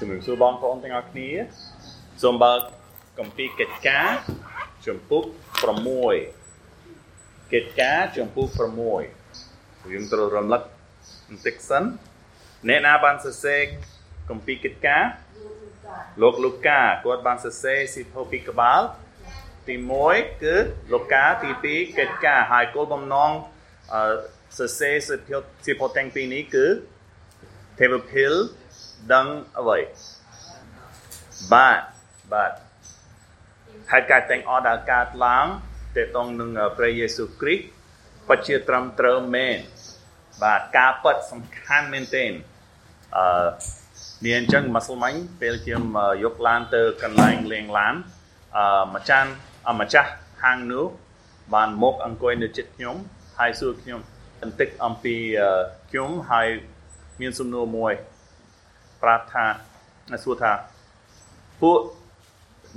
ជំរាបសួរបងប្អូនទាំងអស់គ្នាសូមបើកកម្ពីកិច្ចការជំពូក6កិច្ចការជំពូក6យើងត្រូវរំលឹកបន្តិចសិនអ្នកណាបានសរសេរកម្ពីកិច្ចការលោកលូកាគាត់បានសរសេរសិភៅពីក្បាលទី1គឺលូកាទី2កិច្ចការហើយគោលបំណងសរសេរសិភៅសិភៅទាំងពីរនេះគឺទេវភិល ដឹងអ្វីបាទបាទហេតុការទាំងអស់ដែលកើតឡើងតេតងនឹងព្រះយេស៊ូវគ្រីស្ទពិតជាត្រឹមត្រូវមែនបាទការពិតសំខាន់មែនទែនអឺនេះអញ្ចឹងម៉ាស្លម៉ាញ់ពេលខ្ញុំយកឡានទៅកន្លែងលេងឡានអឺម្ចាស់ម្ចាស់ហាងនោះបានមកអង្គុយនៅជិតខ្ញុំហើយសួរខ្ញុំបន្តិចអំពីខ្ញុំហើយមានសំណួរមួយ ប្រាប់ថាសួរថាពួក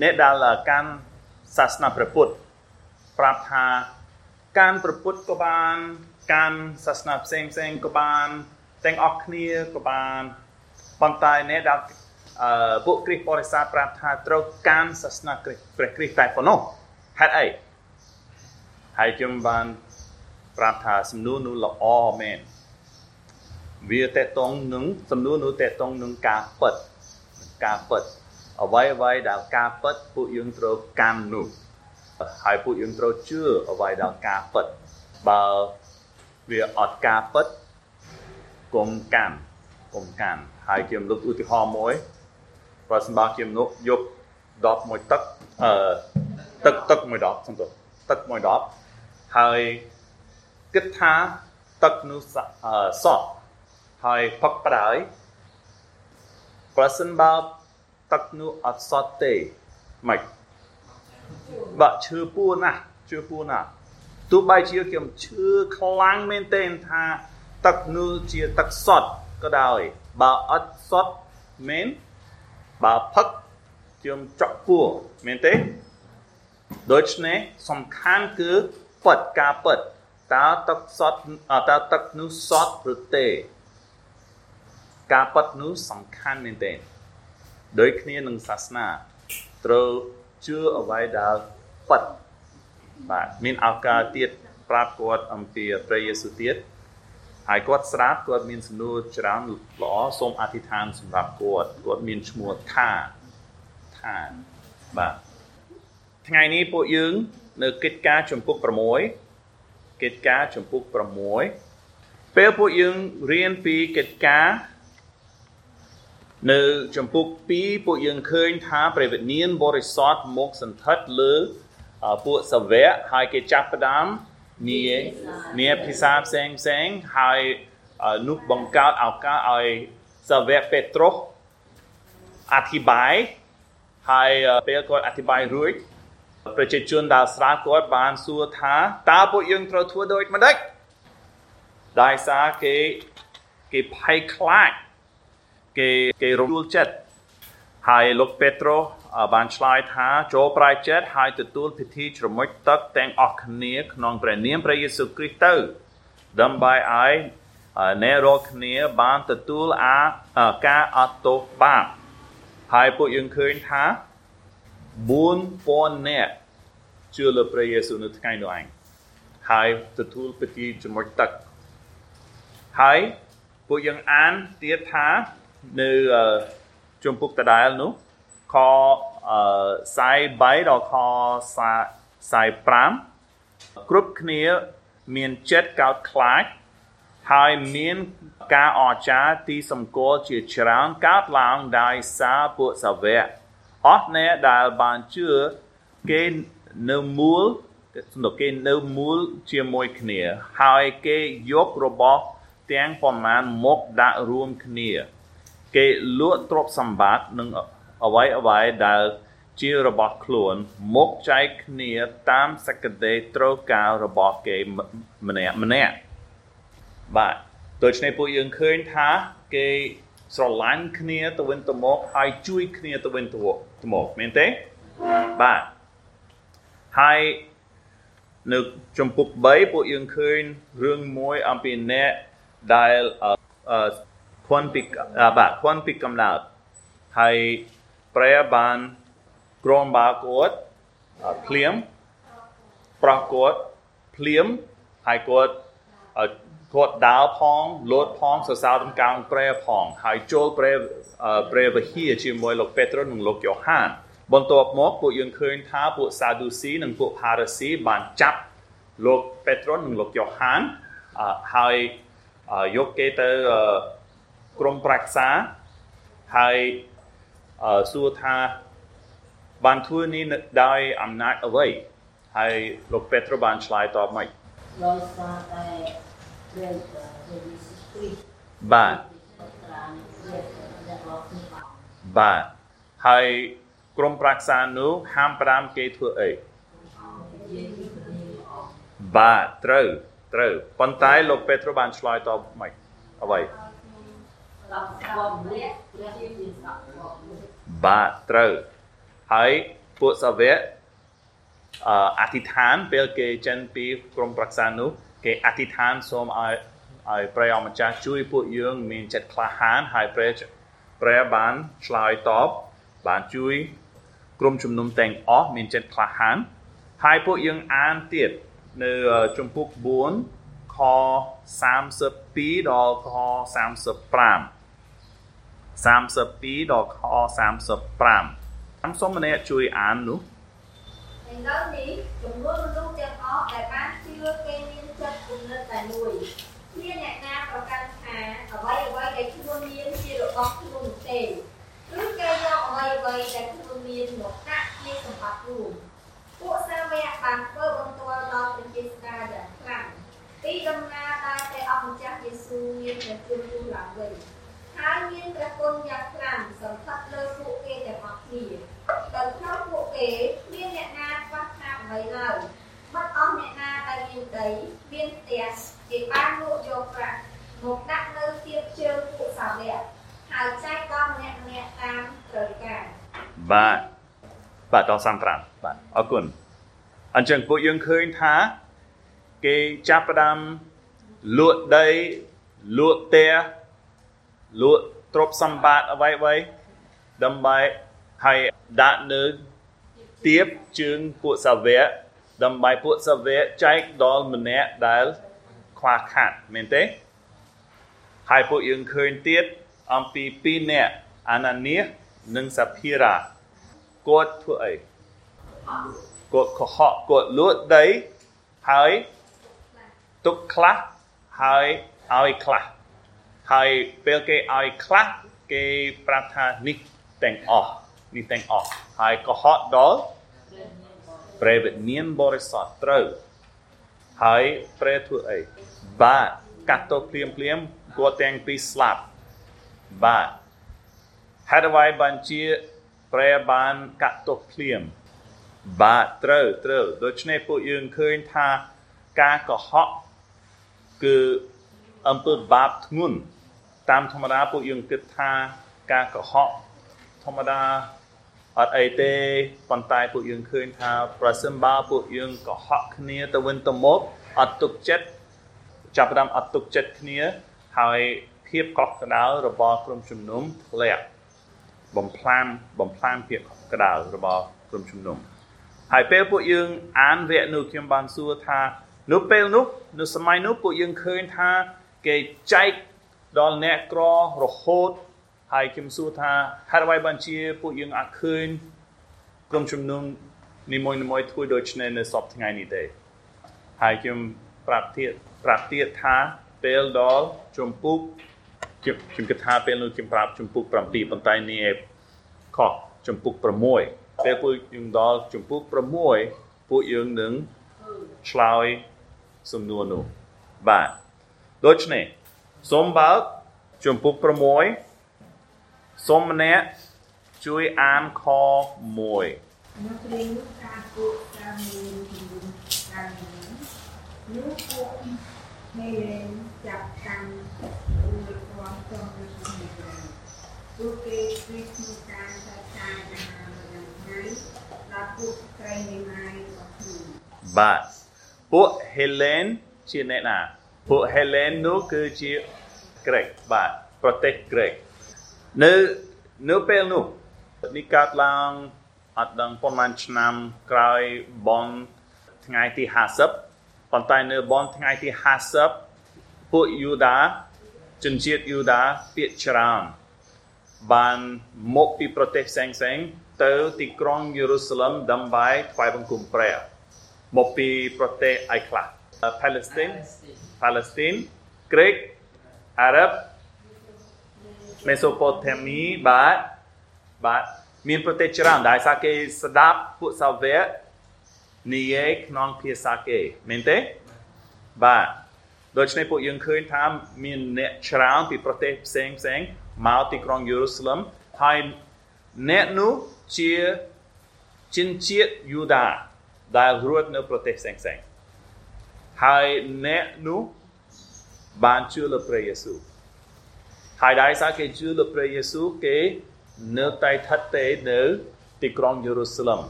អ្នកដែលកាន់សាសនាព្រះពុទ្ធប្រាប់ថាការប្រពុតក៏បានការសាសនាផ្សេងផ្សេងក៏បានទាំងអស់គ្នាក៏បានប៉ុន្តែអ្នកដែលអឺពួកគ្រិស្តបរិស័ទប្រាប់ថាត្រូវការសាសនាព្រះគ្រីស្ទតែប៉ុណ្ណោះហេតុអីហើយខ្ញុំបានប្រាប់ថាសំណួរនោះល្អមែន វាតេតងនឹងសំណួរនោះតេតងនឹងការពិតការពិតអ្វីអ្វីដែលការពិតពួកយើងត្រូវកាន់នោះហើយពួកយើងត្រូវជឿអ្វីដែលការពិតបើវាអត់ការពិតកុំកាន់កុំកាន់ហើយខ្ញុំលើកឧទាហរណ៍មួយប្រសិនបើខ្ញុំនោះយកដបមួយទឹកអឺទឹកទឹកមួយដបសំទោសទឹកមួយដបហើយគិតថាទឹកនោះសក់ ហើយផឹកប្រហើយប្រសិនបើទឹកនោះអត់សត់ទេមិនបាក់ឈឺពួរណាស់ឈឺពួរណាស់ទោះបីជាខ្ញុំឈឺខ្លាំងមែនទែនថាទឹកនោះជាទឹកសត់ក៏ដោយបើអត់សត់មែនបើផឹកខ្ញុំចក់ពួរមែនទេដូច្នេះសំខាន់គឺពិតការពិតតើទឹកសត់តើទឹកនោះសត់ឬទេ ការពិតនោះសំខាន់មែនទែនដូចគ្នានឹងសាសនាត្រូវជឿអ្វីដែលពិតបាទមានឱកាសទៀតប្រាប់គាត់អំពីព្រះយេស៊ូវទៀតហើយគាត់ស្រាប់គាត់មានសំណួរច្រើនល្អសូមអធិដ្ឋានសម្រាប់គាត់គាត់មានឈ្មោះថាថាបាទថ្ងៃនេះពួកយើងនៅកិច្ចការចំពុក6កិច្ចការចំពុក6ពេលពួកយើងរៀនពីកិច្ចការ នៅចំពុក2ពួកយើងឃើញថាព្រះវិញ្ញាណបរិសុទ្ធមកសន្ធិដ្ឋលើពួកសាវកហើយគេចាប់ផ្ដើមនីនីភាសាផ្សេងផ្សេងហើយនោះបង្កើតឱកាសឲ្យសាវកពេត្រុសអធិប្បាយហើយពេលគាត់អធិប្បាយរួចប្រជាជនដែលស្រាវគាត់បានសួរថាតើពួកយើងត្រូវធ្វើដូចម្ដេចដោយសារគេគេភ័យខ្លាច គេគេរំជួលចិត្តហើយលោកពេត្រុសបានឆ្លើយថាចូលប្រែចិត្តហើយទទួលពិធីជ្រមុជទឹកទាំងអស់គ្នាក្នុងព្រះនាមព្រះយេស៊ូវគ្រីស្ទទៅដើម្បីឲ្យអ្នករាល់គ្នាបានទទួលអាការអត់ទោសបាបហើយពួកយើងឃើញថា4000នាក់ជឿលើព្រះយេស៊ូវនៅថ្ងៃនោះឯងហើយទទួលពិធីជ្រមុជទឹកហើយពួកយើងអានទៀតថា នៅជំពូកដដែលនោះខ43ដល់ខ45គ្រប់គ្នាមានចិត្តកោតខ្លាចហើយមានការអស្ចារ្យទីសម្គាល់ជាច្រើនកើតឡើងដោយសារពួកសាវកអស់អ្នកដែលបានជឿគេនៅមូលសំដៅគេនៅមូលជាមួយគ្នា ហើយគេយករបស់ទាំងប្រមាណមកដាក់រួមគ្នា គេលក់ទ្រព្យសម្បត្តិនិងអ្វីអ្វីដែលជារបស់ខ្លួនមកចែកគ្នាតាមសក្តិត្រូវការរបស់គេម្នាក់ម្នាក់បាទដូច្នេះពួកយើងឃើញថាគេស្រឡាញ់គ្នាទៅវិញទៅមកហើយជួយគ្នាទៅវិញទៅមកមែនទេបាទហើយនៅចំពុក3ពួកយើងឃើញរឿងមួយអំពីអ្នកដែល ខ្វាន់ពីបាទខ្វាន់ពីកំណើតហើយព្រះបានក្រមបាគាត់ភ្លាមប្រោះគាត់ភ្លាមហើយគាត់គាត់ដើរផងលោតផងសរសើរតំកោងព្រះផងហើយចូលព្រះព្រះវិហារជាមួយលោកពេត្រុសនិងលោកយ៉ូហានបន្ទាប់មកពួកយើងឃើញថាពួកសាឌូស៊ីនិងពួកផារ៉ាស៊ីបានចាប់លោកពេត្រុសនិងលោកយ៉ូហានហើយយកគេទៅ ក្រុមប្រឹក្សាហើយសួរថាបានធ្វើនេះដោយអំណាចអ្វីហើយលោកពេត្រុសបានឆ្លើយតបមកដោយសារតែព្រះយេស៊ូវគ្រីស្ទបាទបាទហើយក្រុមប្រឹក្សានោះហាម5គេធ្វើអីបាទត្រូវត្រូវប៉ុន្តែលោកពេត្រុសបានឆ្លើយតបមិនអ្វី បាទត្រូវហើយពួកសាវកអធិដ្ឋានពេលគេចេញពីក្រុមប្រឹក្សានោះគេអធិដ្ឋានសូមឲ្យឲ្យព្រះអម្ចាស់ជួយពួកយើងមានចិត្តក្លាហានហើយព្រះព្រះបានឆ្លើយតបបានជួយក្រុមជំនុំទាំងអស់មានចិត្តក្លាហានហើយពួកយើងអានទៀតនៅជំពូក4ខ32ដល់ខ35 32ដល់ខ35ខ្ញុំសូមម្នាក់ជួយអាននោះឥឡូវនេះចំនួនមនុស្សទាំងអស់ដែលបានជឿគេមានចិត្តគំនិតតែមួយមានអ្នកណាប្រកាន់ថាអ្វីអ្វីដែលខ្លួនមានជារបស់ខ្លួនទេឬគេយកអ្វីអ្វីដែលខ្លួនមានមកដាក់ជាសម្បត្តិរួមពួកសាវកបានធ្វើបន្ទាល់ដល់ព្រះជាស្ដាយ៉ាងខ្លាំងពីដំណើរដែលព្រះអង្គម្ចាស់យេស៊ូវមានព្រះជន្មទូឡើងវិញ ហើយមានព្រះគុណយ៉ាងខ្លាំងសន្ធិដ្ឋលើពួកគេទាំងអស់គ្នាដោយក្នុងពួកគេមានអ្នកណាខ្វះខាតអ្វីឡើយបាត់អស់អ្នកណាដែលមានដីមានផ្ទះគេបានលក់យកប្រាក់មកដាក់នៅទៀបជើងពួកសាវកហើយចែកដល់ម្នាក់ម្នាក់តាមត្រូវការបាទបាទដល់35បាទអរគុណអញ្ចឹងពួកយើងឃើញថាគេចាប់ផ្ដើមលក់ដីលក់ផ្ទះ លក់ទ្រព្យសម្បត្តិអ្វីអ្វីដើម្បីហើយដាក់នៅទៀបជើងពួកសាវកដើម្បីពួកសាវកចែកដល់ម្នាក់ដែលខ្វះខាតមែនទេហើយពួកយើងឃើញទៀតអំពីពីរនាក់អាណានីនិងសាភីរ៉ាគាត់ធ្វើអីគាត់កុហកគាត់លួចដីហើយទុកខ្លះហើយឲ្យខ្លះ ហើយពេលគេឲ្យខ្លះគេប្រាប់ថានេះទាំងអស់នេះទាំងអស់ហើយកុហកដល់ព្រះវិញ្ញាណបរិសុទ្ធត្រូវហើយព្រះធ្វើអីបាទកាត់ទោសភ្លាមភ្លាមគាត់ទាំងពីរស្លាប់បាទហេតុអ្វីបានជាព្រះបានកាត់ទោសភ្លាមបាទត្រូវត្រូវដូច្នេះពួកយើងឃើញថាការកុហកគឺអំពើបាបធ្ងន់ តាមធម្មតាពួកយើងគិតថាការកុហកធម្មតាអត់អីទេប៉ុន្តែពួកយើងឃើញថាប្រសិនបើពួកយើងកុហកគ្នាទៅវិញទៅមកអត់ទុកចិត្តចាប់ផ្ដើមអត់ទុកចិត្តគ្នា ហើយភាពកក់ក្ដៅរបស់ក្រុមជំនុំធ្លាក់បំផ្លាញបំផ្លាញភាពក្ដៅរបស់ក្រុមជំនុំហើយពេលពួកយើងអានវគ្គនោះខ្ញុំបានសួរថានៅពេលនោះនៅសម័យនោះពួកយើងឃើញថាគេចែក ដល់អ្នកក្ររហូតហើយខ្ញុំសួរថាហេតុអ្វីបានជាពួកយើងអាចឃើញក្រុមជំនុំនីមួយៗធ្វើដូច្នេះនៅសពថ្ងៃនេះទេហើយខ្ញុំប្រាប់ទៀតប្រាប់ទៀតថាពេលដល់ជំពូកខ្ញុំគិតថាពេលនោះខ្ញុំប្រាប់ជំពូក7ប៉ុន្តែនេះខុសជំពូក6ពេលពួកយើងដល់ជំពូក6ពួកយើងនឹងឆ្លើយសំណួរនោះបាទដូច្នេះ សូមបើកជំពូក6សូមម្នាក់ជួយអានខ1នៅព្រាងការពួកការមានជំនុំការមាននោះពួកហេរេនចាប់កម្មរួចផងចំពោះនេះពួកគេគឺក្នុងការចាត់ការអាហារនៅថ្ងៃដល់ពួកត្រីនៃម៉ាយរបស់ខ្លួនបាទពួកហេលេនជាអ្នកណា ពួកហេលេននោះគឺជាក្រិកបាទប្រទេសក្រិកនៅនៅពេលនោះនេះកើតឡើងអត់ដឹងប៉ុន្មានឆ្នាំក្រោយបនថ្ងៃទី50ប៉ុន្តែនៅបនថ្ងៃទី50ពួកយូដាជនជាតិយូដាពាក្យច្រើនបានមកពីប្រទេសផ្សេងផ្សេងទៅទីក្រុងយេរូសាឡឹមដើម្បីថ្វាយបង្គំព្រះមកពីប្រទេសអីខ្លះ Palestine Palestine Greek Arab Mesopotamia បាទបាទមានប្រទេសច្រើនដែលសារគេស្ដាប់ពួកសាវកនិយាយក្នុងភាសាគេមែនទេបាទដូច្នេះពួកយើងឃើញថាមានអ្នកច្រើនពីប្រទេសផ្សេងផ្សេងមកទីក្រុងយេរូសាឡឹមហើយអ្នកនោះជាជនជាតិយូដាដែលរស់នៅប្រទេសផ្សេងផ្សេង ហើយអ្នកនោះបានជឿលើព្រះយេស៊ូវហើយដោយសារគេជឿលើព្រះយេស៊ូវគេនៅតែថិតទេនៅទីក្រុងយេរូសាឡឹម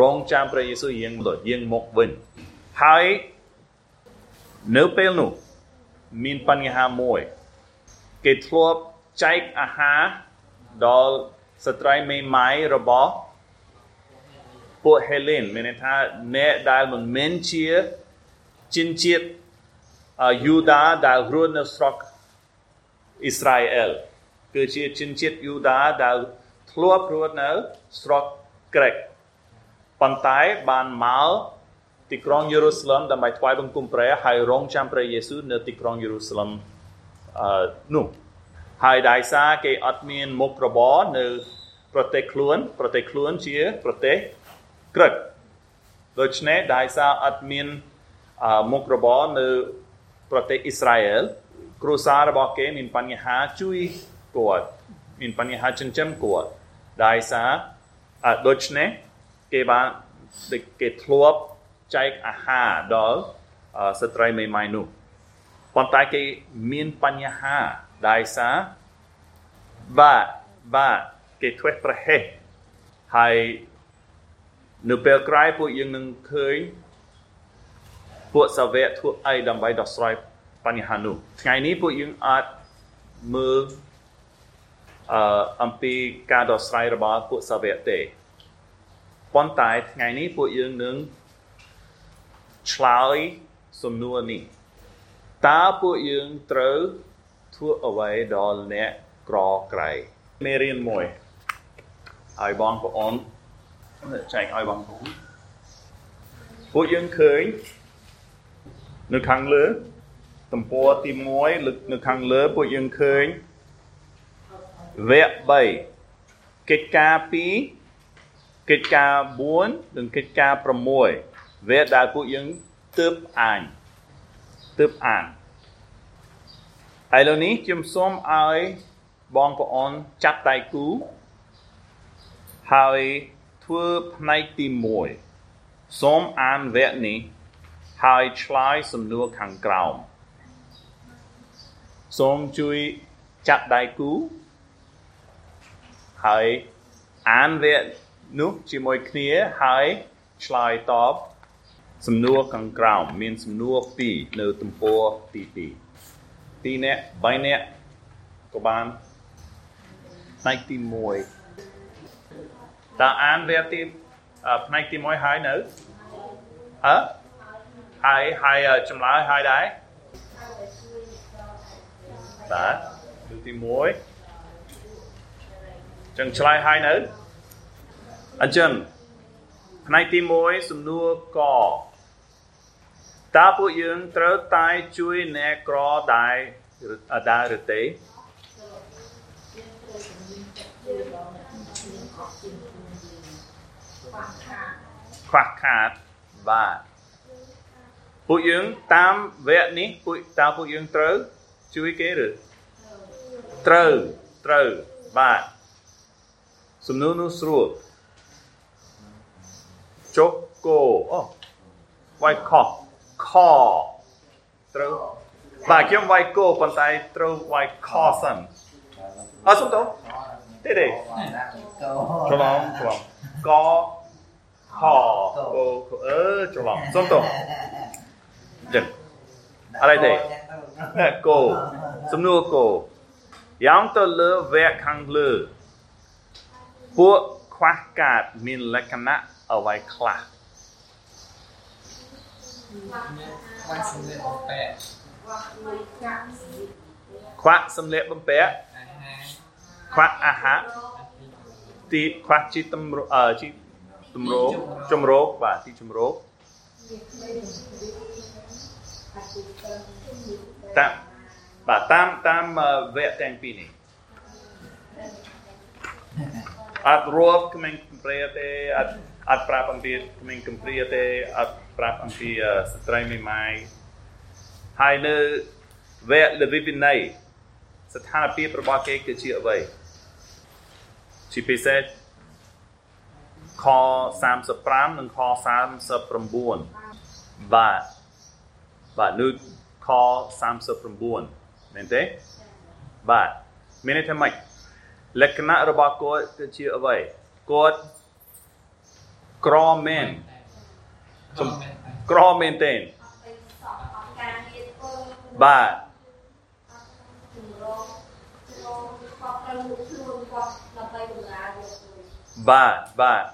រងចាំព្រះយេស៊ូវយាងមកយាងមកវិញហើយនៅពេលនោះមានបញ្ហាមួយ គេធ្លាប់ចែកអាហារដល់ស្ត្រីមេម៉ាយរបស់ពួកហេលេនមានន័យថាអ្នកដែលមិនមែនជា ជនជាតិយូដាដែលរស់នៅស្រុកអ៊ីស្រាអែលគឺជាជនជាតិយូដាដែលធ្លាប់រស់នៅស្រុកក្រិកប៉ុន្តែបានមកទីក្រុងយេរូសាឡឹមដើម្បីថ្វាយបង្គំព្រះហើយរងចាំព្រះយេស៊ូវនៅទីក្រុងយេរូសាឡឹមអឺនោះហើយដោយសារគេអត់មានមុខរបរនៅប្រទេសខ្លួន ប្រទេសខ្លួនជាប្រទេសក្រិកដូច្នេះដោយសារអត់មាន មុខរបរនៅប្រទេសអ៊ីស្រាអែលគ្រួសាររបស់គេមានបញ្ហាជួយគាត់មានបញ្ហាចិញ្ចឹមគាត់ដោយសារដូច្នេះគេបានគេធ្លាប់ចែកអាហារដល់ស្ត្រីមេម៉ាយនោះប៉ុន្តែគេមានបញ្ហាដោយសារបាទបាទគេធ្វេសប្រហែសហើយនៅពេលក្រោយពួកយើងនឹងឃើញ ពួកសាវកធ្វើអីដើម្បីដោះស្រាយបញ្ហានោះថ្ងៃនេះពួកយើងអាចមើលអឺអំពីការដោះស្រាយរបស់ពួកសាវកទេប៉ុន្តែថ្ងៃនេះពួកយើងនឹងឆ្លើយសំណួរនេះតើពួកយើងត្រូវធ្វើអ្វីដល់អ្នកក្រក្រៃមេរៀនមួយឲ្យបងប្អូនចែកឲ្យបងប្អូនពួកយើងឃើញ នៅខាងលើទំព័រទី1លើនៅខាងលើពួកយើងឃើញវគ្គ3កិច្ចការ2កិច្ចការ4និងកិច្ចការ6វគ្គដែលពួកយើងទើបអានទើបអានហើយឥឡូវនេះខ្ញុំសូមឲ្យបងប្អូនចាត់ដៃគូហើយធ្វើផ្នែកទី1សូមអានវគ្គនេះ ហើយឆ្លើយសំណួរខាងក្រោមសូមជួយចាត់ដៃគូហើយអានវគ្គនោះជាមួយគ្នាហើយឆ្លើយតបសំណួរខាងក្រោមមានសំណួរ2នៅទំព័រទី2 2នាក់3នាក់ក៏បានផ្នែកទី1តើអានវគ្គទីផ្នែកទី1ហើយនៅអើ ហើយហើយចម្លើយហើយដែរបាទគឺទី1ចឹងឆ្លើយហើយនៅអញ្ចឹងផ្នែកទី1សំណួរកតើពួកយើងត្រូវតែជួយអ្នកក្រដែរដែរឬទេខ្វះខាតបាទ ពួកយើងតាមវគ្គនេះពួកតើពួកយើងត្រូវជួយគេឬត្រូវត្រូវបាទសំណួរនោះស្រួលចុកគោអូវាយខខត្រូវបាទខ្ញុំវាយគោប៉ុន្តែត្រូវវាយខសិនអត់សុំតោទេទេច្រឡំច្រឡំកខគោអឺច្រឡំសុំតោ ចឹងអរទេគោសំណួរគោយ៉ាងទៅលើវគ្គខាងលើពួកខ្វះកាតមានលក្ខណៈអ្វីខ្លះខ្វះសម្លៀកបំពាក់ខ្វះសម្លៀកបំពាក់អាហារខ្វះអាហារទីខ្វះជីតម្រូអឺជីតម្រោជំរោគបាទទីជំរោគ តាមបាទតាមតាមអឺវគ្គទាំងពីរនេះអត់រាប់ក្មេងកំព្រាទេអត់អត់ប្រាប់អំពីក្មេងកំព្រាទេអត់ប្រាប់អំពីអឺស្ត្រីមេម៉ាយហើយនៅវគ្គលវិវិន័យស្ថានភាពរបស់គេគឺជាអ្វីជាពិសេសខ35និងខ39បាទ បាទនៅខ39មែនទេបាទមានន័យថាម៉េចលក្ខណៈរបស់គាត់គឺជាអ្វីគាត់ក្រមែនចំមែនក្រមែនទេអត់ទៅសក់អត់ការងារធ្វើបាទជំរងជំរងគាត់ត្រូវលក់ខ្លួនគាត់ដើម្បីបម្រើយកទៅបាទបាទ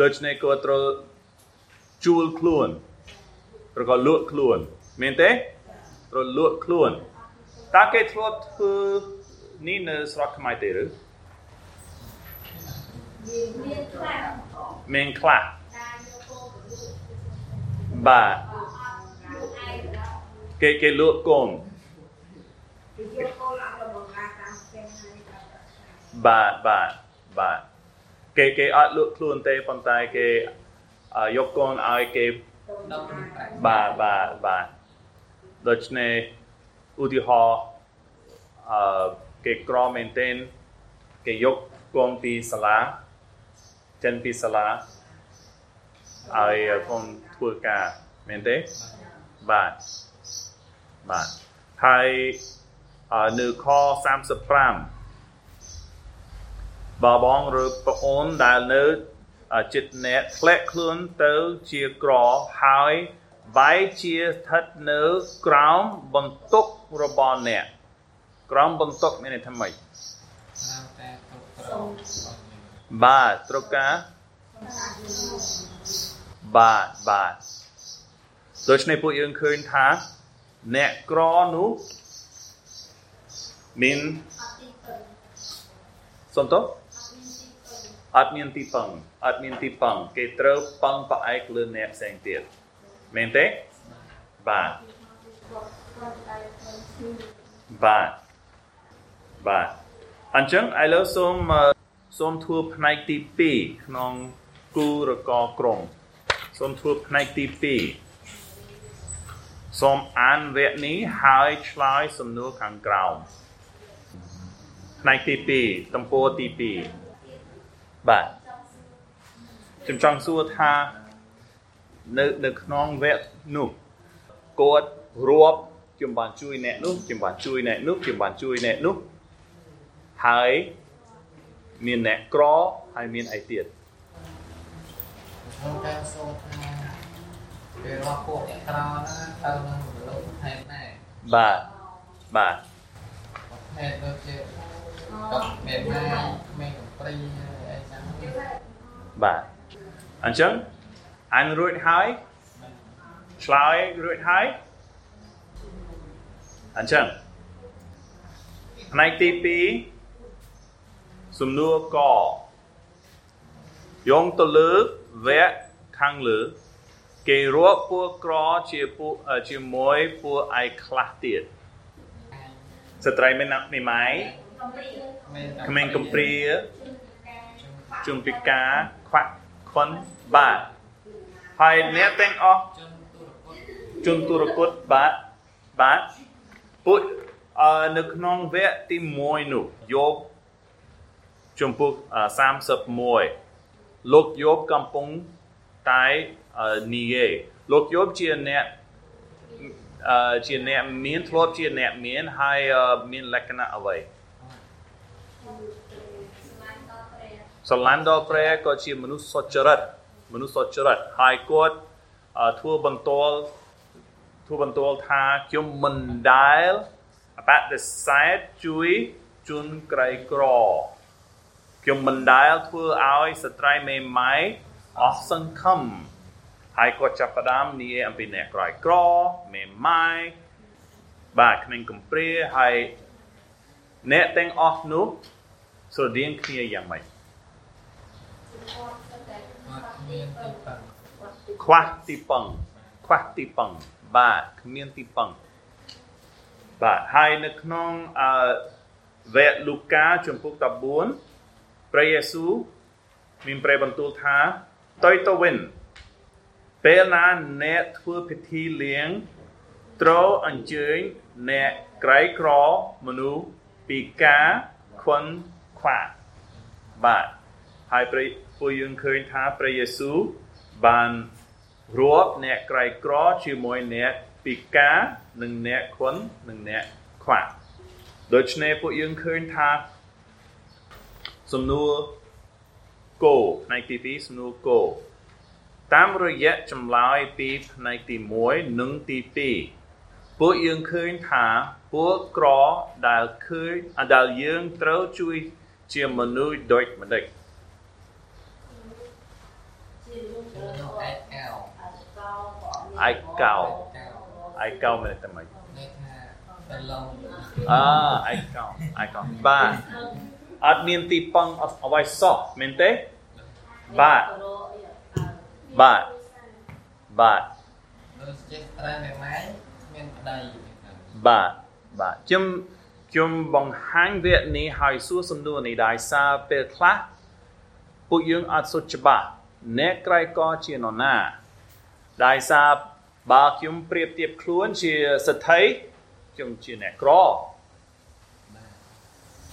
ដូច្នេះគាត់ត្រូវជួលខ្លួនឬក៏លក់ខ្លួន មែនទេត្រូវលក់ខ្លួនតើគេធ្លាប់ធ្វើនេះនៅស្រុកខ្មែរទេឬមានមានខ្លះមានខ្លះការយកកូនទៅលក់បាទអត់លក់ឯងដល់គេគេលក់កូនទៅយកកូនអត់ទៅបម្រើតាមផ្ទះហើយដល់បាទបាទបាទគេគេអត់លក់ខ្លួនទេប៉ុន្តែគេអឺយកកូនឲ្យគេដល់ប្រាក់បាទបាទបាទ ដូច្នេះឧទាហរណ៍អឺគេក្រមែនទែនគេយកកូនពីសាលាចេញពីសាលាឲ្យកូនធ្វើការមែនទេបាទបាទហើយអឺនៅខ35បើបងឬប្អូនដែលនៅអឺចិត្តអ្នកធ្លាក់ខ្លួនទៅជាក្រហើយ បែរជាស្ថិតនៅក្រោមបន្ទុករបស់អ្នកក្រោមបន្ទុកមានន័យថាម៉េចតាមតែទុកក្រោមបាទត្រូវការបាទបាទដូច្នេះពួកយើងឃើញថាអ្នកក្រនោះមានអត់ទីពឹងសំទោសអត់មានទីពឹងអត់មានទីពឹងអត់មានទីពឹងគេត្រូវពឹងផ្អែកលើអ្នកផ្សេងទៀត មែនទេបាទគាត់តែខ្លួនឈឺបាទបាទអញ្ចឹងឥឡូវសូមអឺសូមធ្វើផ្នែកទី2ក្នុងគូរកក្រុមសូមធ្វើផ្នែកទី2សូមអានវគ្គនេះហើយឆ្លើយសំណួរខាងក្រោមផ្នែកទី2ទំព័រទី2បាទខ្ញុំចង់សួរថា នៅនៅក្នុងវគ្គនោះគាត់រាប់ខ្ញុំបានជួយអ្នកនោះខ្ញុំបានជួយអ្នកនោះខ្ញុំបានជួយអ្នកនោះហើយមានអ្នកក្រហើយមានអីទៀតខ្ញុំតែសូមថាពេលរាប់ពួកអ្នកក្រៅហ្នឹងទៅនឹងលោកប្រភេទដែរបាទបាទប្រភេទដូចជាកប់មេម៉ាយក្មេងកំព្រីអីចឹងបាទអញ្ចឹង អានរួចហើយឆ្លើយរួចហើយអញ្ចឹងផ្នែកទី2សំណួរកយោងទៅលើវគ្គខាងលើគេរាប់ពួកក្រជាពួកអឺជាមួយពួកឯខ្លះទៀតស្ត្រីមានមេម៉ាយកំព្រីក្មេងកំព្រាជំពិការខ្វាក់ខ្វិនបាទ ហើយអ្នកទាំងអស់ជនទូរគតជនទូរគតបាទបាទពួកអឺនៅក្នុងវគ្គទី1នោះយកចំពុកអឺ31លោកយោបកំពុងតែអឺនិយាយលោកយោបជាអ្នកអឺជាអ្នកមានធ្លាប់ជាអ្នកមានហើយអឺមានលក្ខណៈអ្វីស្មានដល់ព្រះស្រឡាញ់ដល់ព្រះក៏ជាមនុស្សសុចរិត មនុស្សសុចរិតហើយគាត់អឺធ្វើបន្ទាល់ធ្វើបន្ទាល់ថាខ្ញុំមិនដែលបដិសេធជួយជនក្រីក្រខ្ញុំមិនដែលធ្វើឲ្យស្ត្រីមេម៉ាយអស់សង្ឃឹមហើយគាត់ចាប់ផ្ដើមនិយាយអំពីអ្នកក្រោយក្រមេម៉ាយបាទក្មេងកំព្រាហើយអ្នកទាំងអស់នោះស្រដៀងគ្នាយ៉ាងម៉េចអត់មានទីប៉ឹង ខ្វះទីពឹងខ្វះទីពឹងបាទគ្មានទីពឹងបាទហើយនៅក្នុងអឺវគ្គលូកាជំពូក14ព្រះយេស៊ូវមានព្រះបន្ទូលថាតុយទៅវិញពេលណាអ្នកធ្វើពិធីលៀងត្រូវអញ្ជើញអ្នកក្រៃក្រមនុស្សពីការខុនខ្វះបាទហើយព្រះ ពួកយើងឃើញថាព្រះយេស៊ូវបានរាប់អ្នកក្រៃក្រជាមួយអ្នកពិការនិងអ្នកខុននិងអ្នកខ្វះដូច្នេះពួកយើងឃើញថាសំណួរគោផ្នែកទី2សំណួរគោតាមរយៈចម្លើយពីផ្នែកទី1និងទី2ពួកយើងឃើញថាពួកក្រដែលឃើញដែលយើងត្រូវជួយជាមនុស្សដូចម្ដេច ជារឿង គឺ ទៅ ឯកោ ឯកោក៏អត់ឯកោកោឯកោមែនតែម៉េចនេះថាទៅឡងអើឯកោឯកោបាទអត់មានទីពឹងអត់អ្វីសោះមែនទេបាទបាទបាទដូចចេះត្រែមេម៉ាយមានប្តីហ្នឹងបាទបាទខ្ញុំខ្ញុំបង្ហាញវគ្គនេះឲ្យសួរសំណួរនេះដែរសារពេលខ្លះពួកយើងអត់សុទ្ធច្បាស់អ្នកក្រៃកជានរណា ដែរសារបើខ្ញុំប្រៀបធៀបខ្លួនជាសិទ្ធិខ្ញុំជាអ្នកក្របាទ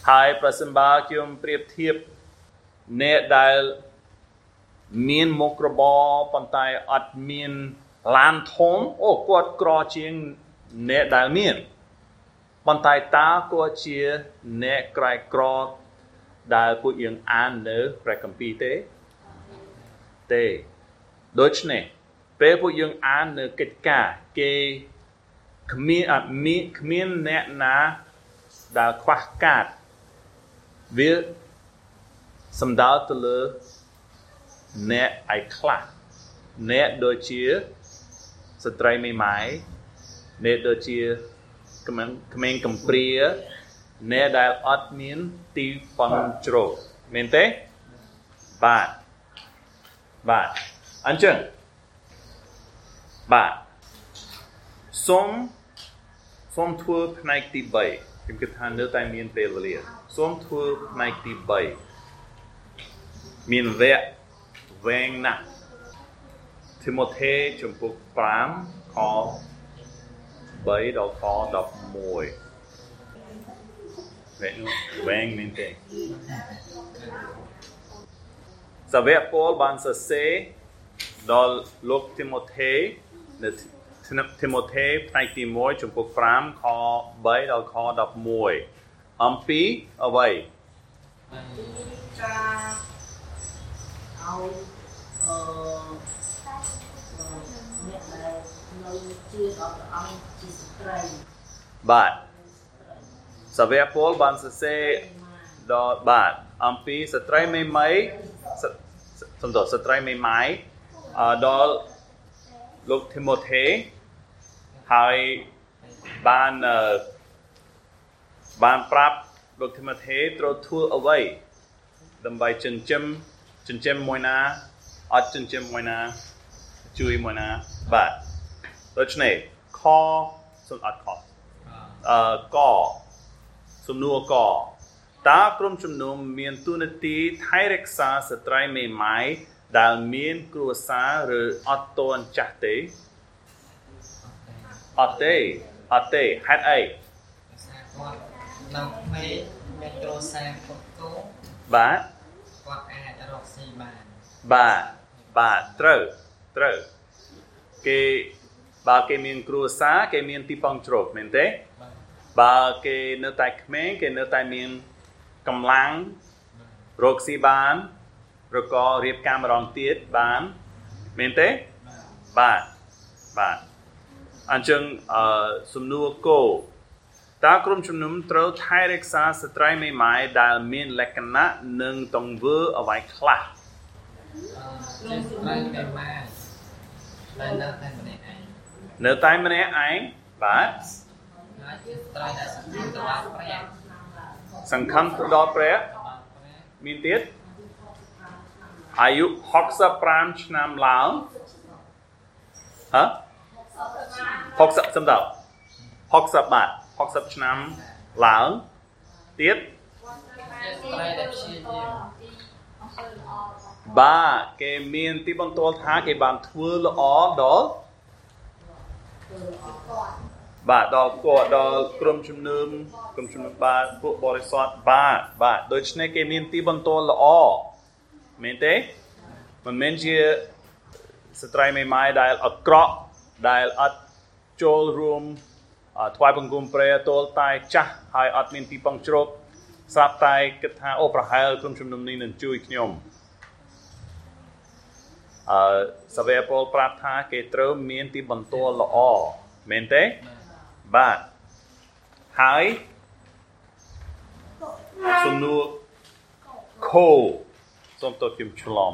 ហើយប្រសិនបើខ្ញុំប្រៀបធៀបអ្នកដែលមានមុខរបរប៉ុន្តែអត់មានឡានធំអូគាត់ក្រជាងអ្នកដែលមានប៉ុន្តែតើគាត់ជាអ្នកក្រៃក្រដែលពួកយើងអាននៅព្រះគម្ពីរទេទេដូច្នេះ ពេលពួកយើងអាននៅកិច្ចការគេគ្មានអត់មានគ្មានអ្នកណាដែលខ្វះកាតវាសំដៅទៅលើអ្នកឯខ្លះអ្នកដូចជាស្ត្រីមេម៉ាយអ្នកដូចជាក្មេងក្មេងកំព្រាអ្នកដែលអត់មានទីពឹងជ្រកមែនទេបាទបាទអញ្ចឹង បាទសូមសូមធ្វើផ្នែកទី3ខ្ញុំគិតថានៅតែមានពេលវេលាសូមធ្វើផ្នែកទី3មានវគ្គវែងណាស់ទីម៉ូថេជំពូក5ខ3ដល់ខ11វែងនោះវែងមែនទេសាវកប៉ូលបានសរសេរដល់លោកទីម៉ូថេ នៅទីម៉ូថេផ្នែកទី1ចំពុក5ខ3ដល់ខ11អំពីអ្វីបាទការឲ្យអឺអ្នកដែលនៅជឿដល់ព្រះអង្គជាស្ត្រីបាទសាវកប៉ូលបានសរសេរដល់បាទអំពីស្ត្រីមេម៉ៃសសំដៅស្ត្រីមេម៉ៃអឺដល់ លោកទីម៉ូថេហើយបានអឺបានប្រាប់លោកទីម៉ូថេត្រូវធ្វើអ្វីដើម្បីចិញ្ចឹមចិញ្ចឹមមួយណាអត់ចិញ្ចឹមមួយណាជួយមួយណាបាទដូច្នេះខសំអត់ខអអឺកសំណួរកតើក្រុមជំនុំមានទូនាទីថែរក្សាស្ត្រីមេម៉ាយ ដែលមានគ្រួសារឬអត់តន់ចាស់ទេអត់ទេអត់ទេហេតុអីភាសាគាត់នៅក្មេងមានគ្រួសារគាត់គោបាទគាត់អាចរកស៊ីបានបាទបាទត្រូវត្រូវគេបើគេមានគ្រួសារគេមានទីពឹងជ្រកមែនទេបាទបើគេនៅតែក្មេងគេនៅតែមានកម្លាំងរកស៊ីបាន ឬក៏រៀបការម្ដងទៀតបានមែនទេបាទបាទបាទអញ្ចឹងអឺសំណួរគោតើក្រុមជំនុំត្រូវថែរក្សាស្ត្រីមេម៉ាយដែលមានលក្ខណៈនិងទង្វើអ្វីខ្លះជាស្ត្រីមេម៉ាយដែលនៅតែម្នាក់ឯងនៅតែម្នាក់ឯងបាទហើយជាស្ត្រីដែលសង្ឃឹមទៅដល់ព្រះសង្ឃឹមទៅដល់ព្រះដល់ព្រះមានទៀត អាយុ65ឆ្នាំឡើងហ៎60សំដៅ60បាទ60ឆ្នាំឡើងទៀតជាស្ត្រីដែលព្យាយាមបាទគេមានទីបន្ទាល់ថាគេបានធ្វើល្អដល់បាទដល់គាត់ដល់ក្រុមជំនុំក្រុមជំនុំបាទពួកបរិសុទ្ធបាទបាទដូច្នេះគេមានទីបន្ទាល់ល្អ មែនទេមិនមែនជាស្ត្រីមេម៉ាយដែលអាក្រក់ដែលអត់ចូលរួមអ่าថ្វាយបង្គំព្រះទល់តែចាស់ហើយអត់មានទីពឹងជ្រកស្រាប់តែគិតថាអូប្រហែលក្រុមជំនុំនេះនឹងជួយខ្ញុំអឺសាវេពលប្រាប់ថាគេត្រូវមានទីបន្ទាល់ល្អមែនទេបាទហើយសំណួរខូ សូមតើខ្ញុំឆ្លំ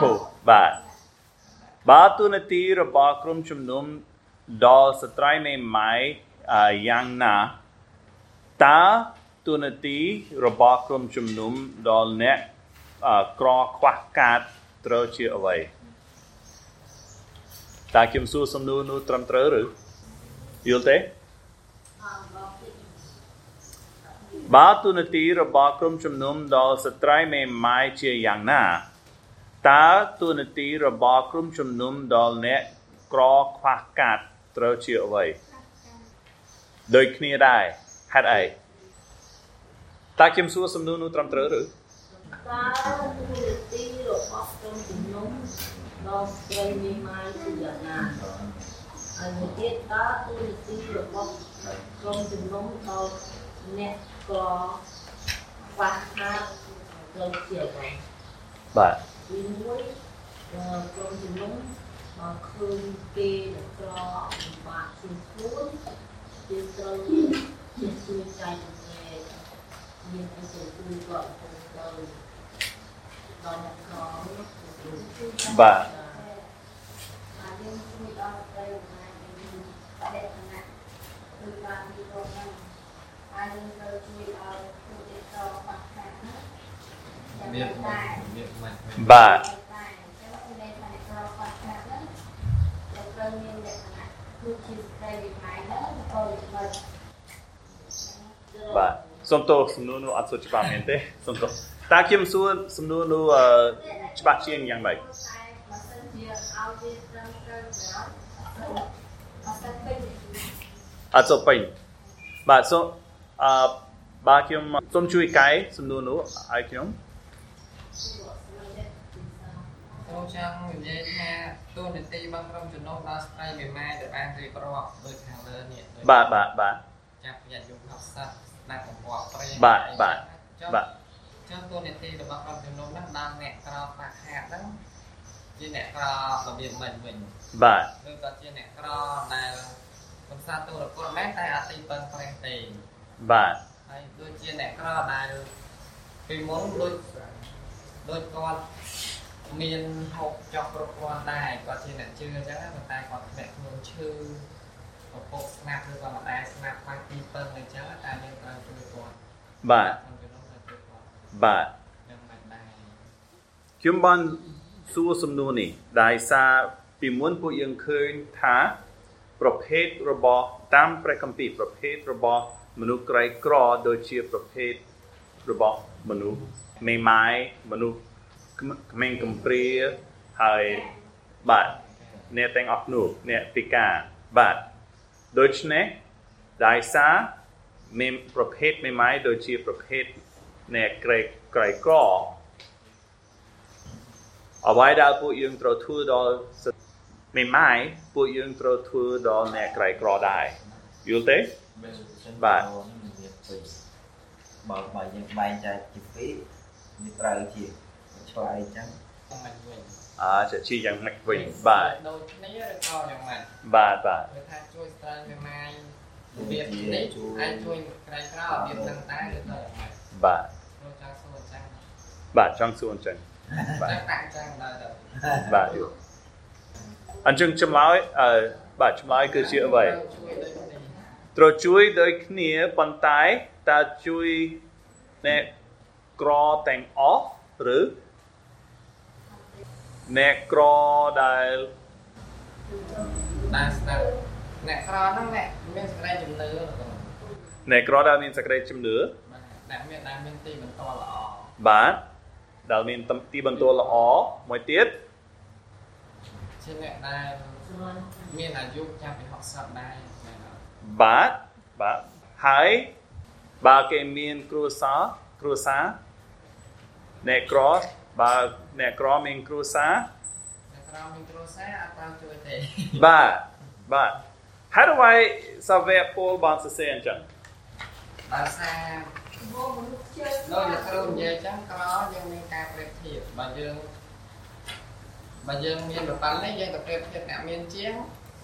ខូបាទបើទូនាទីរបស់ក្រុមជំនុំដល់ស្ត្រីមេម៉ាយអឺយ៉ាងណាតើទូនាទីរបស់ក្រុមជំនុំដល់អ្នកអឺក្រខ្វះខាតត្រូវជាអ្វីតើខ្ញុំសួរសំណួរនោះត្រឹមត្រូវឬយល់ទេ បើទូនាទីរបស់ក្រុមជំនុំដល់ស្ត្រីមេម៉ាយជាយ៉ាងណាតើទូនាទីរបស់ក្រុមជំនុំដល់អ្នកក្រខ្វះខាតត្រូវជាអ្វីដូចគ្នាដែរហេតុអីតើខ្ញុំសួរសំណួរនោះត្រឹមត្រូវឬតើទូរទីរបស់ក្រុមជំនុំដល់ស្ត្រីមេម៉ាយគឺយ៉ាងណាហើយមួយទៀតតើទូរទីរបស់ក្រុមជំនុំដល់ អ្នកក្រខ្វះខាតត្រូវជាអ្វីបាទទីមួយអឺក្រុមជំនុំមកឃើញគេដែលក្រពិបាកជាងខ្លួនគេត្រូវជាជួយចែករំលែកមានអីទៅជួយគាត់ទៅដល់ដល់អ្នកក្រនោះបាទហើយយើងជួយដល់ស្ត្រីណាយើងបដិសនៈគឺបានពីរងហ្នឹង ហើយយើងត្រូវជួយដល់ผู้ដែលតបាក់ខាងហ្នឹងចាំមានតែមានមិនបាទតែចឹងគឺមានតែក្របាក់ខាងហ្នឹងតែត្រូវមានលក្ខណៈគឺជាស្ត្រីវិម័យហ្នឹងក៏មិនបាទសូមទោសសំណួរនោះអត់សូវច្បាស់មែនទេសូមទោសតើខ្ញុំសួរសំណួរនោះអឺច្បាស់ជាងយ៉ាងម៉េចតែបើសិនជាឲ្យវាត្រឹមត្រូវទៅបើសិនពេញអត់សូវពេញបាទសូម អឺបាទខ្ញុំសូមជួយកែសំណួរនោះឲ្យខ្ញុំខ្ញុំចង់និយាយថាទូនាទីរបស់ក្រុមជំនុំដល់ស្ត្រីមេម៉ាយដែលបានរៀបរាប់ដូចខាងលើនេះដូចបាទបាទបាទចាប់ញាតិយោមហៅសັດស្ដាប់បង្គាប់ព្រេងបាទបាទចុះបាទចុះទូនាទីរបស់ក្រុមជំនុំហ្នឹងដល់អ្នកក្រខ្វះខាតហ្នឹងជាអ្នកក្ររបៀបមិនវិញបាទឬក៏ជាអ្នកក្រដែលកំសាទូរគតមែនតែអត់ទីពឹងប្រេះទេ បាទហើយដូចជាអ្នកក្រដែលពីមុនដូចដូចគាត់មានហូបចុកគ្រប់គ្រាន់ដែរគាត់ជាអ្នកជឿអញ្ចឹងណាប៉ុន្តែគាត់ធ្លាក់ខ្លួនឈឺពពុកស្នាប់ឬក៏ម្ដាយស្នាប់ខ្វះទីពឹងអញ្ចឹងតែយើងត្រូវជួយគាត់បាទខ្ញុំជំនុំត្រូវជួយគាត់បាទយ៉ាងមិនដែរខ្ញុំបានសួរសំណួរនេះដោយសារពីមុនពួកយើងឃើញថាប្រភេទរបស់តាមព្រះគម្ពីរប្រភេទរបស់ មនុស្សក្រីក្រដូចជាប្រភេទរបស់មនុស្សមេម៉ាយមនុស្សក្មេងកំព្រាហើយបាទអ្នកទាំងអស់នោះអ្នកពិការបាទដូច្នេះដោយសារមេប្រភេទមេម៉ាយដូចជាប្រភេទអ្នកក្រីក្រីក្រអ្វីដែលពួកយើងត្រូវធ្វើដល់សិទ្ធិមេម៉ាយពួកយើងត្រូវធ្វើដល់អ្នកក្រៃក្រដែរយល់ទេ បាទមានពីរបើបើយើងបែងចែកជាពីរវាត្រូវជាឆ្លើយអញ្ចឹងមិនវិញអាចជាយ៉ាងម៉េចវិញបាទដូចគ្នាឬក៏យ៉ាងម៉េចបាទបាទគឺថាជួយស្ត្រីមេម៉ាយរបៀបនេះអាចជួយក្រៃក្រោរបៀបហ្នឹងតែឬក៏យ៉ាងម៉េចបាទព្រោះចង់សួរអញ្ចឹងបាទចង់សួរអញ្ចឹងបាទចាំតាំងអញ្ចឹងដល់ទៅបាទអញ្ចឹងចម្លើយអឺបាទចម្លើយគឺជាអ្វីជួយដូចនេះ ត្រូវជួយដូចគ្នាប៉ុន្តែតើជួយអ្នកក្រទាំងអស់ឬអ្នកក្រដែលដែលស្ទើរអ្នកក្រហ្នឹងអ្នកមានសេចក្តីជំនឿឬក៏អ្នកក្រដែលមានសក្តិជំនឿបាទអ្នកមានដែលមានទីបន្ទាល់ល្អបាទដែលមានទីបន្ទួលល្អមួយទៀតជាអ្នកដែលមានអាយុចាប់ពី60ដែរមែនអត់ បាទបាទហើយបើគេមានគ្រួសារគ្រួសារអ្នកក្របើអ្នកក្រមានគ្រួសារអ្នកក្រមានគ្រួសារអត់ត្រូវជួយទេបាទបាទហើយអ្វីសាវកពលបានសរសេរអញ្ចឹងដោយសារមកមនុស្សជើងដោយអ្នកគ្រូនិយាយអញ្ចឹងក្រយើងមានការប្រៀបធៀបបើយើងបើយើងមានប្រព័ន្ធនេះយើងទៅប្រៀបធៀបអ្នកមានជាង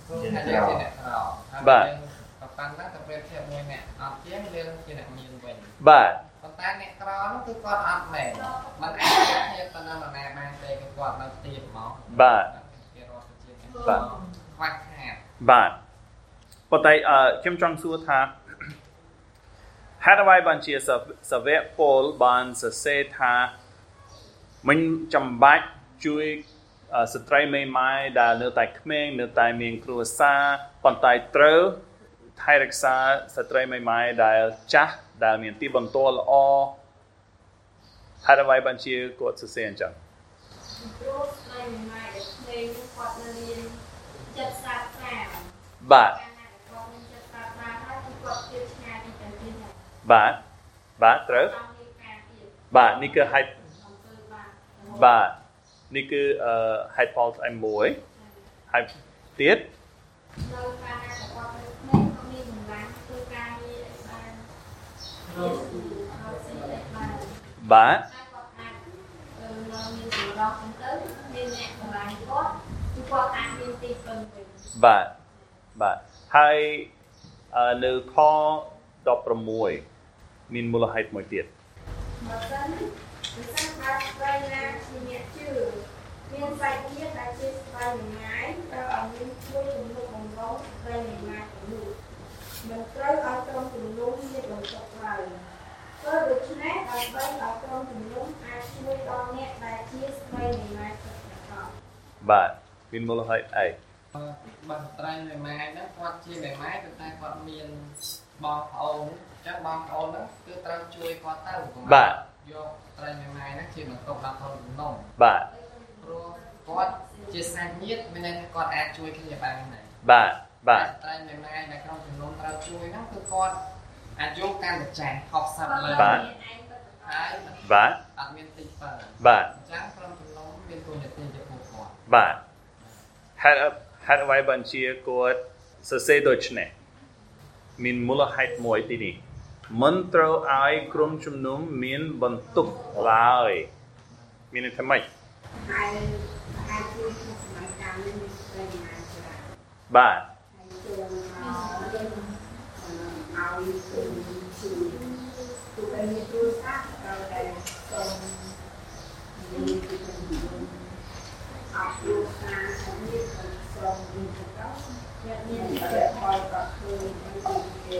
ព្រោះថាយើងជាអ្នកក្រហើយបើយើង ប្រព័ន្ធហ្នឹងទៅប្រៀបធៀបមួយអ្នកអត់ជាងយើងជាអ្នកមានវិញបាទប៉ុន្តែអ្នកក្រនោះគឺគាត់អត់មែនมันអាចប្រៀបធៀបទៅនឹងនរណាបានទេគឺគាត់នៅទៀតមកបាទគេរត់ទៅជាបាទខ្វះខាតបាទប៉ុន្តែអឺខ្ញុំចង់សួរថាហេតុអ្វីបានជាសាសាវកពលបានសរសេរថាមិនចាំបាច់ជួយអឺស្ត្រីមេម៉ាយដែលនៅតែក្មេងនៅតែមានគ្រួសារប៉ុន្តែត្រូវ ថែរក្សាស្ត្រីមេម៉ាយដែលចាស់ដែលមានទីបន្ទាល់ល្អហេតុអ្វីបានជាគាត់សរសេរអញ្ចឹងព្រោះស្រីមួយម៉ែដែលក្មេងនោះគាត់នៅមានចិត្តសាស្ត្រាបាទកាលណាគាត់មានចិត្តសាស្ត្រាហើយគឺគាត់ជឿឆ្ងាយពីតែទីហ្នឹងបាទបាទត្រូវចង់មានការទៀតបាទនេះគឺហេតុអំពើបាបបាទនេះគឺអឺហេតុផលទី1ហើយទៀតនៅកាល បានបាទហើយគាត់អាចអឺនៅមានសម្រស់ហ្នឹងទៅមានអ្នកកម្លាំងគាត់គឺគាត់អាចមានទីពឹងវិញបាទបាទហើយអឺនៅខ16មានមូលហេតុមួយទៀតបើសិនបើសិនបើស្រីណាជាអ្នកជឿមានសាច់ញាតិដែលជាស្រីមួយងាយត្រូវឲ្យមានជួយជំនួសបំរុងស្រីមួយងាយទៅនោះមិនត្រូវឲ្យក្រុមជំនុំមានបន្ទុកឡើយ ធ្វើដូច្នេះដើម្បីឲ្យក្រុមជំនុំអាចជួយដល់អ្នកដែលជាស្រីមួយងាយពិតប្រាកដបាទមានមូលហេតុអីបើស្ត្រីមេម៉ាយហ្នឹងគាត់ជាមេម៉ាយប៉ុន្តែគាត់មានបងប្អូនអញ្ចឹងបងប្អូនហ្នឹងគឺត្រូវជួយគាត់ទៅកុំឲ្យបាទយកស្ត្រីមេម៉ាយហ្នឹងជាបន្ទុកដល់ខ្លួនជំនុំបាទព្រោះគាត់ជាសាច់ញាតិមានន័យថាគាត់អាចជួយគ្នាបានដែរបាទបាទស្ត្រីមេម៉ាយដែលក្នុងជំនុំត្រូវជួយហ្នឹងគឺគាត់ អាយុកាន់តែចាស់60លើបាទហើយបាទអត់មានទីពឹងបាទអញ្ចឹងក្រុមជំនុំមានទូនាទីជាពួកគាត់បាទហេតុហេតុអ្វីបានជាគាត់សរសេរដូចនេះមានមូលហេតុមួយទីនេះមិនត្រូវឲ្យក្រុមជំនុំមានបន្ទុកឡើយមានន័យថាម៉េចហើយអាចជួយក្នុងសម័យកាលនេះមានស្រីមួយងាយច្រើនបាទ ហើយចូលមកយើងឲ្យគឺជួយទូទៅមានគ្រួសារត្រូវតែសូមមានទីពឹងអបគ្រួសារហើយមានសូមមានទៅអ្នកមានចិត្តឲ្យក៏គឺមានទី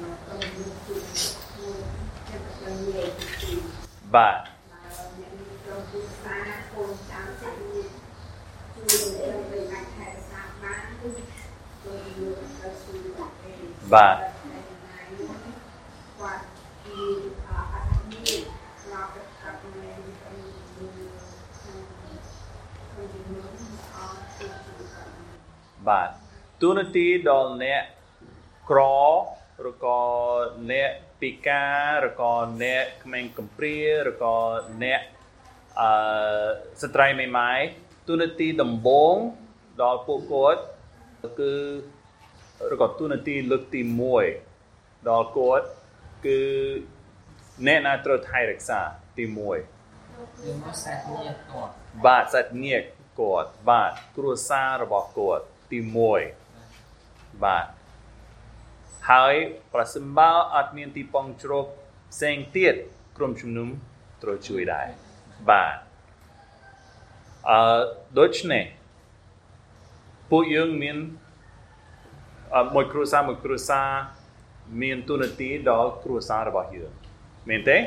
មកទៅមានទីជួយចិត្តទៅនិយាយទីបាទ អ្នកមានក្រុមគ្រួសារកូនចៅសិទ្ធិជួយដើម្បីអាចថែរក្សាបានគឺគឺយកទៅជួយដល់គេ បាទគាត់មានអត្ថន័យឡប់អត្ថន័យពីពីពីនោះអត់ទៅជួយគាត់បាទទូនាទីដល់អ្នកក្រឬក៏អ្នកពិការឬក៏អ្នកក្មេងកំព្រាឬក៏អ្នកអឺស្ត្រីមេម៉ាយទូនាទីដំបូងដល់ពួកគាត់គឺ ឬក៏ទូនាទីលើកទី1ដល់គាត់គឺអ្នកណាត្រូវថែរក្សាទី1យើងមកសាច់ញាតិគាត់បាទសាច់ញាតិគាត់បាទគ្រួសាររបស់គាត់ទី1បាទហើយប្រសិនបើអត់មានទីប៉ងជ្រកផ្សេងទៀតក្រុមជំនុំត្រូវជួយដែរបាទអឺដូច្នេះពួកយើងមានអឺ មួយគ្រួសារមួយគ្រួសារមានទូនាទីដល់គ្រួសាររបស់យើងមែនទេ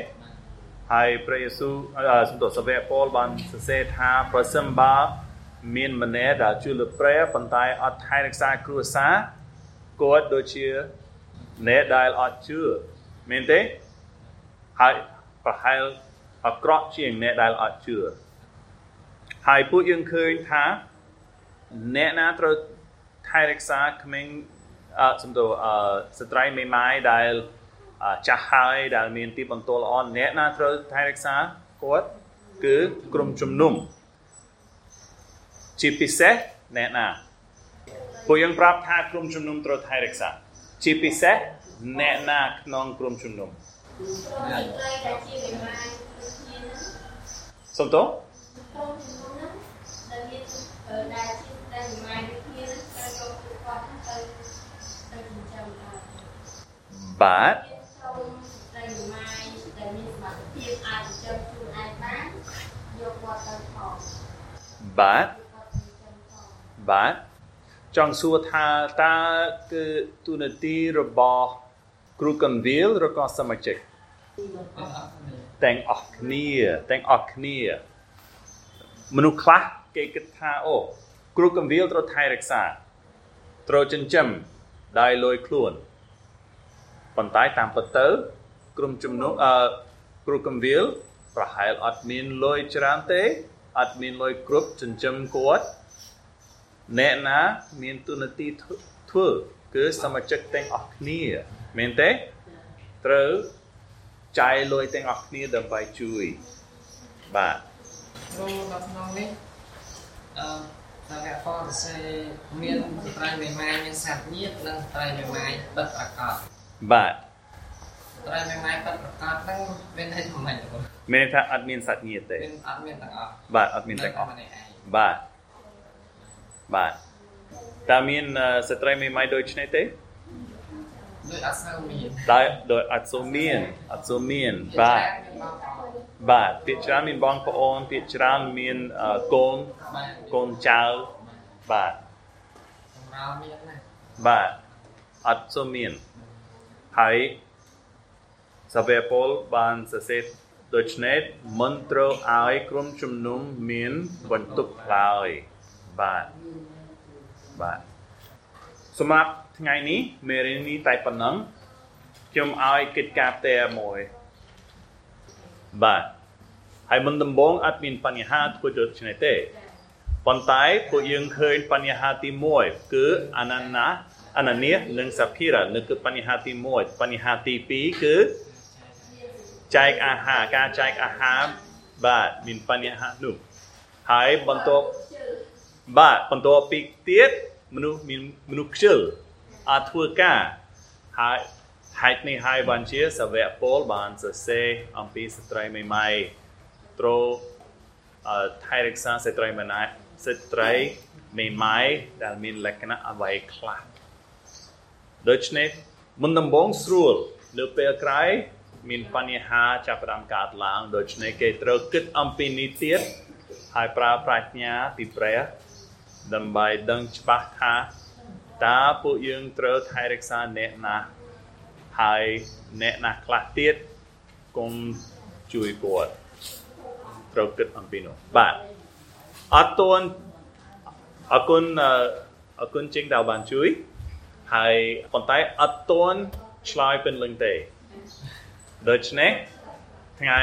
ហើយព្រះយេស៊ូវអឺសំទោសសាវកប៉ូលបានសរសេរថាប្រសិនបើមានម្នាក់ដែលជឿលើព្រះប៉ុន្តែអត់ថែរក្សាគ្រួសារគាត់ដូចជាអ្នកដែលអត់ជឿមែនទេហើយប្រហែលអាក្រក់ជាងអ្នកដែលអត់ជឿហើយពួកយើងឃើញថាអ្នកណាត្រូវថែរក្សាក្មេងអឺ សំទោសអឺស្ត្រីមេម៉ាយដែលអឺចាស់ហើយដែលមានទីបន្ទោល្អអ្នកណាត្រូវថែរក្សាគាត់គឺក្រុមជំនុំជាពិសេសអ្នកណាពួកយើងប្រាប់ថាក្រុមជំនុំត្រូវថែរក្សាជាពិសេសអ្នកណាក្នុងក្រុមជំនុំក្រុមស្ត្រីដែលជាវិមានដូចគ្នាហ្នឹងសំទោសក្រុមជំនុំហ្នឹងដែលមានអឺដែលជាតែវិមានដូចគ្នាហ្នឹងត្រូវយកពួកគាត់ហ្នឹងទៅទៅចិញ្ចឹមដែរបាទមានក្រុមស្ត្រីវិមានដែលមានសមត្ថភាពអាចចិញ្ចឹមខ្លួនឯងបានយកគាត់ទៅផង បាទយកគាត់ទៅចិញ្ចឹមផងបាទចង់សួរថាតើគឺទូនាទីរបស់គ្រូកន្វិលឬក៏សមាជិកទាំងអស់គ្នាទាំងអស់គ្នាទាំងអស់គ្នាមនុស្សខ្លះគេគិតថាអូគ្រូកន្វិលត្រូវថែរក្សាត្រូវចិញ្ចឹម ដោយលុយខ្លួនប៉ុន្តែតាមពិតទៅក្រុមជំនុំអឺគ្រូកន្វិលប្រហែលអត់មានលុយច្រើនទេអត់មានលុយគ្រប់ចិញ្ចឹមគាត់អ្នកណាមានទូនាទីធ្វើធ្វើគឺសមាជិកទាំងអស់គ្នាមែនទេត្រូវចាយលុយទាំងអស់គ្នាដើម្បីជួយបាទគ្រូនៅក្នុងនេះអឺ តែអ្នកផងសរសេរមានស្ត្រីមេម៉ាយមានសាច់ញាតិនិងស្ត្រីមេម៉ាយពិតប្រាកដបាទស្ត្រីមេម៉ាយពិតប្រាកដហ្នឹងមានន័យថាម៉េចបងមានន័យថាអត់មានសាច់ញាតិទេមានអត់មានទាំងអស់បាទអត់មានទាំងអស់ម្នាក់ឯងបាទបាទតើមានអឺស្ត្រីមេម៉ាយដូចនេះទេដូចអត់សូវមានដោយដោយអត់សូវមានអត់សូវមានបាទ បាទពាក្យច្រើនមានបងប្អូនពាក្យច្រើនមានអឺកូនបាទកូនចៅបាទសម្រាប់មានណាបាទអត់សូវមានហើយសាវេប៉ូលបានសរសេរដូច្នេះមិនត្រូវឲ្យក្រុមជំនុំមានបន្ទុកឡើយបាទបាទសម្រាប់ថ្ងៃនេះមេរៀននេះតែប៉ុណ្ណឹងខ្ញុំឲ្យកិច្ចការតែមួយ បាទហើយមុនដំបូងអត់មានបញ្ហាធ្វើដូចនេះទេប៉ុន្តែពួកយើងឃើញបញ្ហាទី1គឺអនណាអននីនិងសាភីរ៉ានឹងគឺបញ្ហាទី1បញ្ហាទី2គឺចែកអាហារការចែកអាហារបាទមានបញ្ហានោះហើយបន្ទាប់បាទបន្ទាប់ពីទៀតមនុស្សមានមនុស្សខ្ជិលអត់ធ្វើការហើយ ហេតុនេះហើយបានជាសាវកពលបានសរសេរអំពីស្ត្រីមេម៉ាយត្រូវអឺថែរក្សាស្ត្រីម្នាក់ស្ត្រីមេម៉ាយដែលមានលក្ខណៈអ្វីខ្លះដូច្នេះមុនដំបូងស្រួលលើពេលក្រោយមានបញ្ហាចាប់ផ្ដើមកើតឡើងដូច្នេះគេត្រូវគិតអំពីនេះទៀតហើយប្រើប្រាជ្ញាពីព្រះដើម្បីដឹងច្បាស់ថាតើពួកយើងត្រូវថែរក្សាអ្នកណា ហើយអ្នកណាខ្លះទៀតកុំជួយគាត់ត្រូវគិតអំពីនោះបាទអត់ទាន់អរគុណអឺអរគុណជាងដែលបានជួយហើយប៉ុន្តែអត់ទាន់ឆ្លើយពេញលេញទេដូច្នេះថ្ងៃ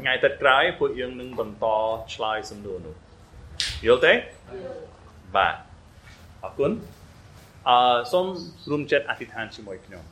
ថ្ងៃទឹកក្រោយពួកយើងនឹងបន្តឆ្លើយសំណួរនោះយល់ទេបាទអរគុណអឺសូមរួមចិត្តអធិដ្ឋានជាមួយខ្ញុំ